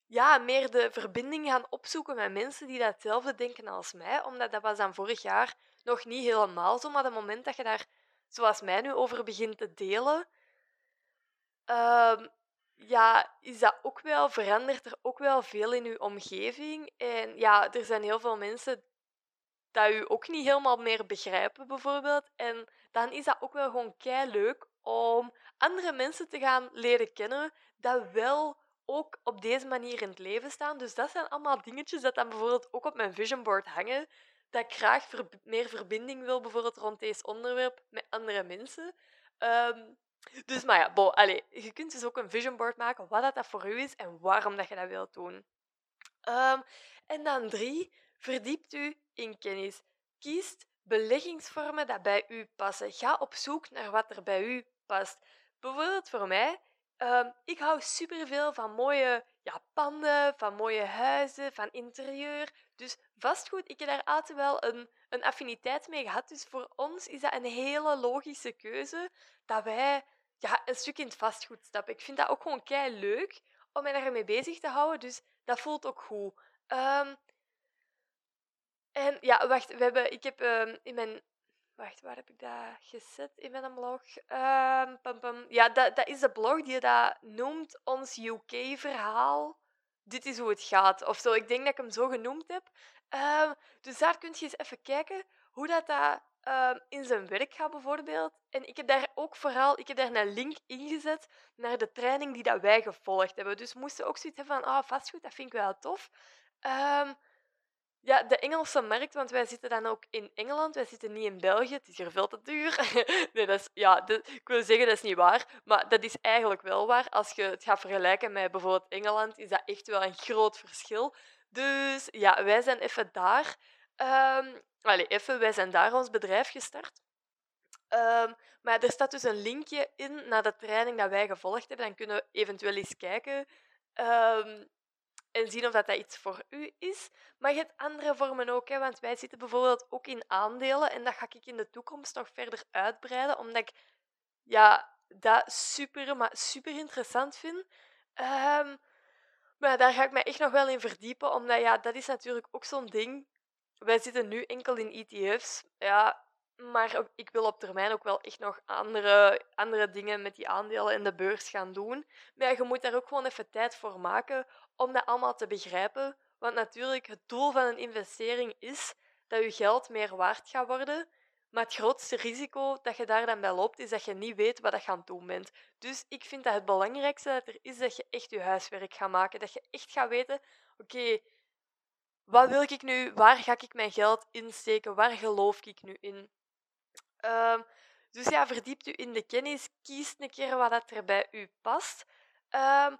ja, meer de verbinding gaan opzoeken met mensen die datzelfde denken als mij. Omdat dat was dan vorig jaar nog niet helemaal zo. Maar het moment dat je daar, zoals mij nu, over begint te delen, ehm, ja, is dat ook wel, verandert er ook wel veel in je omgeving. En ja, er zijn heel veel mensen dat u ook niet helemaal meer begrijpen, bijvoorbeeld. En dan is dat ook wel gewoon kei leuk om andere mensen te gaan leren kennen dat wel ook op deze manier in het leven staan. Dus dat zijn allemaal dingetjes dat dan bijvoorbeeld ook op mijn vision board hangen. Dat ik graag meer verbinding wil, bijvoorbeeld rond deze onderwerp, met andere mensen. Ehm, dus maar ja, allez, je kunt dus ook een vision board maken, wat dat, dat voor u is en waarom dat je dat wilt doen. Um, en dan drie, verdiept u in kennis. Kiest beleggingsvormen dat bij u passen. Ga op zoek naar wat er bij u past. Bijvoorbeeld voor mij, um, ik hou superveel van mooie ja, panden, van mooie huizen, van interieur. Dus vastgoed, ik heb daar altijd wel een, een affiniteit mee gehad. Dus voor ons is dat een hele logische keuze dat wij ja, een stuk in het vastgoed stappen. Ik vind dat ook gewoon kei leuk om mij daarmee bezig te houden. Dus dat voelt ook goed. Um, en ja, wacht, we hebben, ik heb um, in mijn. Wacht, waar heb ik dat gezet in mijn blog? Pam. Ja, dat, dat is de blog die dat noemt ons UK-verhaal. Dit is hoe het gaat. Of zo. Ik denk dat ik hem zo genoemd heb. Um, dus daar kun je eens even kijken hoe dat, dat in zijn werk gaat, bijvoorbeeld. En ik heb daar ook vooral ik heb daar een link ingezet naar de training die dat wij gevolgd hebben. Dus moesten ook zoiets hebben van, ah, vastgoed, dat vind ik wel tof. Um, ja, de Engelse markt, want wij zitten dan ook in Engeland. Wij zitten niet in België. Het is hier veel te duur. nee, dat is, ja, ik wil zeggen, dat is niet waar. Maar dat is eigenlijk wel waar. Als je het gaat vergelijken met bijvoorbeeld Engeland, is dat echt wel een groot verschil. Dus ja, wij zijn even daar. Um, allee, even, wij zijn daar ons bedrijf gestart. Um, maar er staat dus een linkje in naar de training dat wij gevolgd hebben. Dan kunnen we eventueel eens kijken. Um, en zien of dat, dat iets voor u is. Maar je hebt andere vormen ook, hè, want wij zitten bijvoorbeeld ook in aandelen en dat ga ik in de toekomst nog verder uitbreiden, omdat ik ja, dat super, maar super interessant vind. Um, maar daar ga ik me echt nog wel in verdiepen, omdat ja, dat is natuurlijk ook zo'n ding. Wij zitten nu enkel in ETF's. Ja, maar ik wil op termijn ook wel echt nog andere, andere dingen met die aandelen en de beurs gaan doen. Maar je moet daar ook gewoon even tijd voor maken om dat allemaal te begrijpen. Want natuurlijk, het doel van een investering is dat je geld meer waard gaat worden. Maar het grootste risico dat je daar dan bij loopt, is dat je niet weet wat je aan het doen bent. Dus ik vind dat het belangrijkste dat er is dat je echt je huiswerk gaat maken. Dat je echt gaat weten, oké, wat wil ik nu? Waar ga ik mijn geld insteken? Waar geloof ik nu in? Um, dus ja, verdiept u in de kennis. Kies een keer wat dat er bij u past. Um,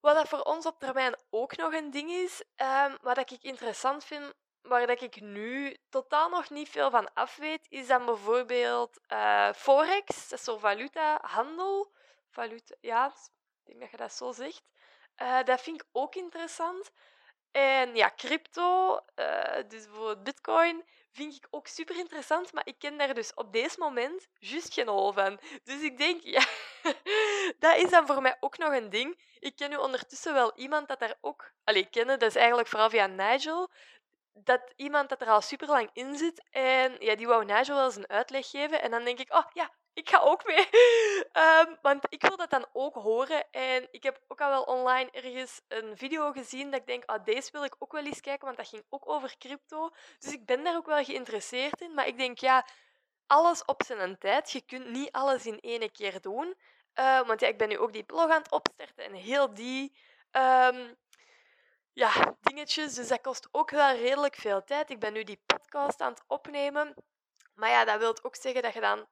wat dat voor ons op termijn ook nog een ding is, um, wat ik interessant vind, waar dat ik nu totaal nog niet veel van af weet, is dan bijvoorbeeld uh, Forex, dat is zo valuta, handel. Valuta, ja, ik denk dat je dat zo zegt. Uh, dat vind ik ook interessant. En ja, crypto, uh, dus bijvoorbeeld bitcoin, vind ik ook super interessant, maar ik ken daar dus op deze moment juist geen hol van. Dus ik denk, ja, dat is dan voor mij ook nog een ding. Ik ken nu ondertussen wel iemand dat daar ook... Allee, kennen, dat is eigenlijk vooral via Nigel. Dat iemand dat er al super lang in zit. En ja, die wou Nigel wel eens een uitleg geven. En dan denk ik, oh ja, ik ga ook mee. Ehm, want ik wil dat dan ook horen. En ik heb ook al wel online ergens een video gezien dat ik denk, ah, deze wil ik ook wel eens kijken, want dat ging ook over crypto. Dus ik ben daar ook wel geïnteresseerd in. Maar ik denk, ja, alles op zijn tijd. Je kunt niet alles in één keer doen. Uh, want ja, ik ben nu ook die blog aan het opstarten en heel die um, ja, dingetjes. Dus dat kost ook wel redelijk veel tijd. Ik ben nu die podcast aan het opnemen. Maar ja, dat wil ook zeggen dat je dan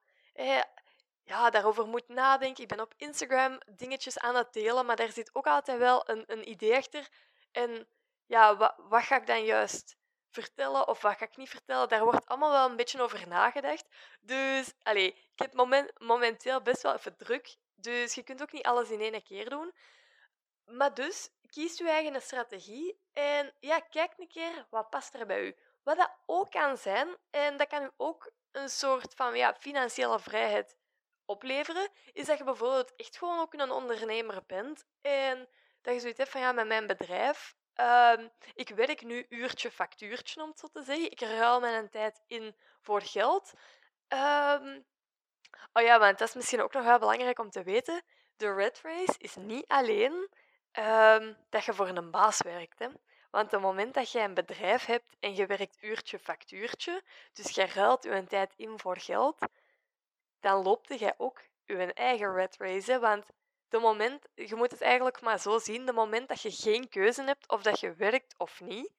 ja, daarover moet nadenken. Ik ben op Instagram dingetjes aan het delen, maar daar zit ook altijd wel een, een idee achter. En ja, wat, wat ga ik dan juist vertellen of wat ga ik niet vertellen? Daar wordt allemaal wel een beetje over nagedacht. Dus allez, ik heb moment, momenteel best wel even druk. Dus je kunt ook niet alles in één keer doen. Maar dus, kies je eigen strategie en ja, kijk een keer wat past er bij u. Wat dat ook kan zijn, en dat kan u ook een soort van ja, financiële vrijheid opleveren, is dat je bijvoorbeeld echt gewoon ook een ondernemer bent en dat je zoiets hebt van ja, met mijn bedrijf, um, ik werk nu uurtje factuurtje om het zo te zeggen. Ik ruil mijn tijd in voor geld. Um, oh ja, want dat is misschien ook nog wel belangrijk om te weten. De red race is niet alleen um, dat je voor een baas werkt. Want het moment dat je een bedrijf hebt en je werkt uurtje factuurtje, dus je ruilt je tijd in voor geld, dan loopt jij ook je eigen red race. Want de moment, je moet het eigenlijk maar zo zien, de moment dat je geen keuze hebt of dat je werkt of niet,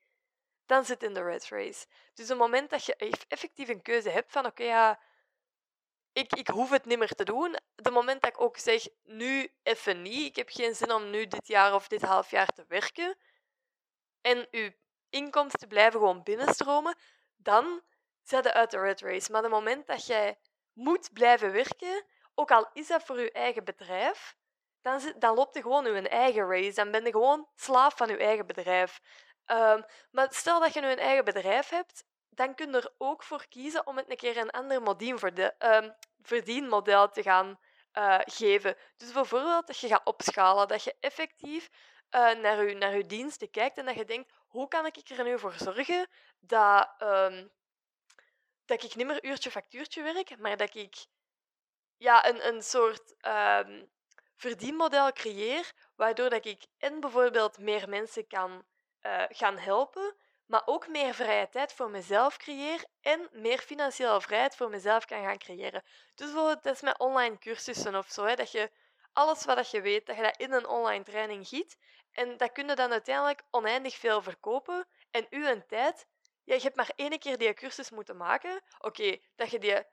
dan zit in de red race. Dus het moment dat je effectief een keuze hebt van oké, ja, ik, ik hoef het niet meer te doen. De moment dat ik ook zeg, nu even niet, ik heb geen zin om nu dit jaar of dit half jaar te werken, en je inkomsten blijven gewoon binnenstromen, dan zet je uit de red race. Maar het moment dat jij moet blijven werken, ook al is dat voor je eigen bedrijf, dan, zit, dan loopt je gewoon je eigen race. Dan ben je gewoon slaaf van je eigen bedrijf. Um, maar stel dat je nu een eigen bedrijf hebt, dan kun je er ook voor kiezen om het een keer een ander voor de, um, verdienmodel te gaan uh, geven. Dus bijvoorbeeld dat je gaat opschalen, dat je effectief uh, naar, je, naar diensten kijkt en dat je denkt, hoe kan ik er nu voor zorgen dat, um, dat ik niet meer uurtje factuurtje werk, maar dat ik ja, een, een soort um, verdienmodel creëer, waardoor dat ik en bijvoorbeeld meer mensen kan uh, gaan helpen, maar ook meer vrije tijd voor mezelf creëer en meer financiële vrijheid voor mezelf kan gaan creëren. Dus bijvoorbeeld, dat is met online cursussen of zo, hè, dat je alles wat je weet, dat je dat in een online training giet. En dat kun je dan uiteindelijk oneindig veel verkopen. En u een tijd, ja, je hebt maar één keer die cursus moeten maken. Oké, dat je die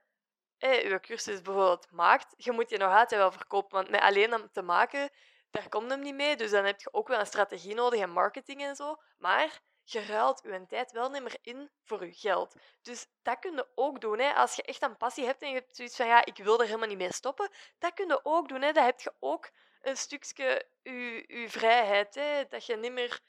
eh, je cursus bijvoorbeeld maakt, je moet je nog altijd wel verkopen. Want met alleen om te maken, daar komt hem niet mee. Dus dan heb je ook wel een strategie nodig en marketing en zo. Maar je ruilt je tijd wel niet meer in voor je geld. Dus dat kun je ook doen. Hè. Als je echt een passie hebt en je hebt zoiets van ja, ik wil er helemaal niet mee stoppen, dat kun je ook doen. Hè. Dat heb je ook een stukje je, je vrijheid. Hè. Dat je niet meer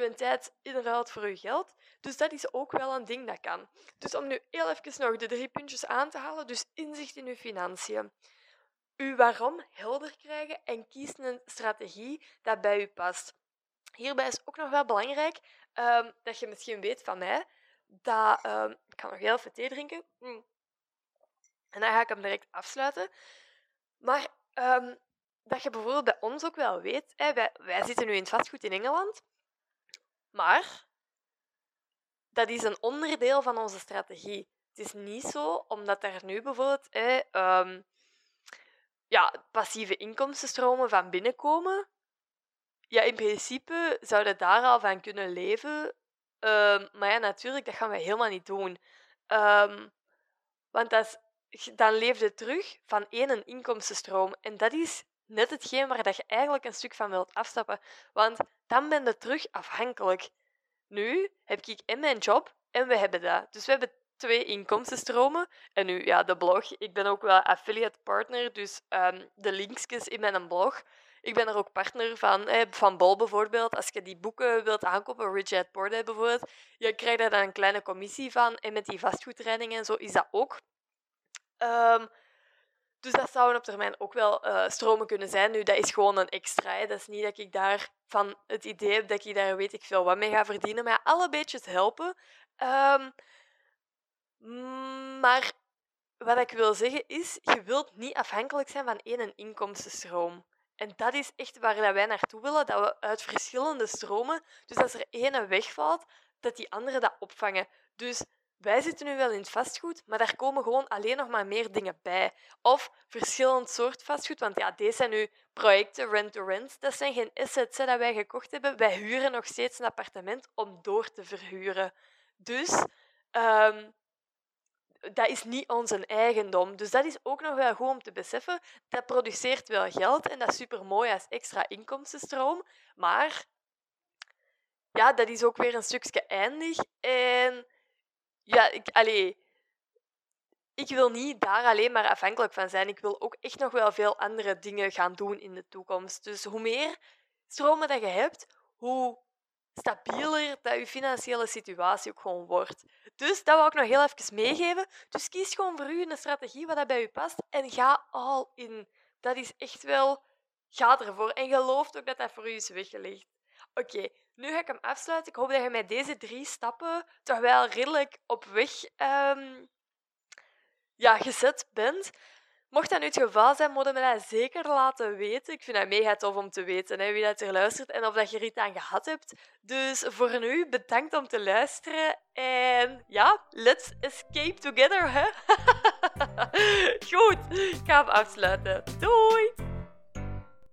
je tijd inruilt voor je geld. Dus dat is ook wel een ding dat kan. Dus om nu heel even nog de drie puntjes aan te halen. Dus inzicht in je financiën. Uw waarom helder krijgen en kies een strategie dat bij u past. Hierbij is ook nog wel belangrijk um, dat je misschien weet van mij dat... Um, ik ga nog heel even thee drinken. Mm. En dan ga ik hem direct afsluiten. Maar um, dat je bijvoorbeeld bij ons ook wel weet... Wij, wij zitten nu in het vastgoed in Engeland. Maar dat is een onderdeel van onze strategie. Het is niet zo, omdat er nu bijvoorbeeld hè, ja, passieve inkomstenstromen van binnenkomen, ja, in principe zouden daar al van kunnen leven. Um, maar ja, natuurlijk, dat gaan we helemaal niet doen. Um, want dat dan leef je terug van één inkomstenstroom. En dat is net hetgeen waar dat je eigenlijk een stuk van wilt afstappen. Want dan ben je terug afhankelijk. Nu heb ik en mijn job en we hebben dat. Dus we hebben twee inkomstenstromen. En nu, ja, de blog. Ik ben ook wel affiliate partner, dus um, de linkjes in mijn blog ik ben er ook partner van. van Bol bijvoorbeeld. Als je die boeken wilt aankopen, Richard Poor bijvoorbeeld, je krijgt daar dan een kleine commissie van. En met die vastgoedtrainingen en zo is dat ook. Um, dus dat zouden op termijn ook wel uh, stromen kunnen zijn. Nu, dat is gewoon een extra. Dat is niet dat ik daar van het idee heb dat ik daar weet ik veel wat mee ga verdienen. Maar alle beetjes helpen. Um, maar wat ik wil zeggen is, je wilt niet afhankelijk zijn van één inkomstenstroom. En dat is echt waar wij naartoe willen, dat we uit verschillende stromen, dus als er ene wegvalt, dat die andere dat opvangen. Dus wij zitten nu wel in het vastgoed, maar daar komen gewoon alleen nog maar meer dingen bij. Of verschillend soort vastgoed, want ja, deze zijn nu projecten rent-to-rent. Dat zijn geen assets dat wij gekocht hebben. Wij huren nog steeds een appartement om door te verhuren. Dus ehm, dat is niet onze eigendom. Dus dat is ook nog wel goed om te beseffen. Dat produceert wel geld en dat is super mooi als extra inkomstenstroom. Maar ja, dat is ook weer een stukje eindig. En ja, ik, ik wil niet daar alleen maar afhankelijk van zijn. Ik wil ook echt nog wel veel andere dingen gaan doen in de toekomst. Dus hoe meer stromen dat je hebt, hoe stabieler dat je financiële situatie ook gewoon wordt. Dus dat wil ik nog heel even meegeven. Dus kies gewoon voor u een strategie wat dat bij u past en ga all in. Dat is echt wel... Ga ervoor. En geloof ook dat dat voor u is weggelegd. Oké, nu ga ik hem afsluiten. Ik hoop dat je met deze drie stappen toch wel redelijk op weg um, ja, gezet bent. Mocht dat nu het geval zijn, moet je me dat zeker laten weten. Ik vind het mega tof om te weten hè, wie dat er luistert en of dat je er iets aan gehad hebt. Dus voor nu, bedankt om te luisteren. En ja, let's escape together, hè? Goed, ik ga hem afsluiten. Doei!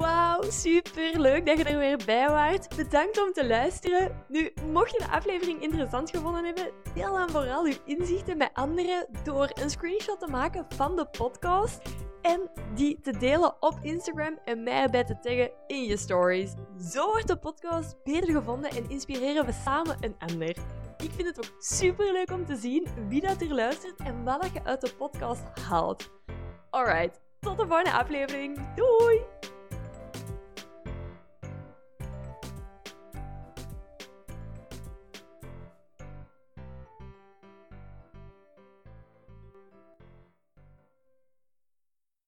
Wauw, super leuk dat je er weer bij waart. Bedankt om te luisteren. Nu, mocht je de aflevering interessant gevonden hebben, deel dan vooral uw inzichten met anderen door een screenshot te maken van de podcast en die te delen op Instagram en mij erbij te taggen in je stories. Zo wordt de podcast beter gevonden en inspireren we samen een ander. Ik vind het ook super leuk om te zien wie dat er luistert en wat je uit de podcast haalt. Alright, tot de volgende aflevering. Doei!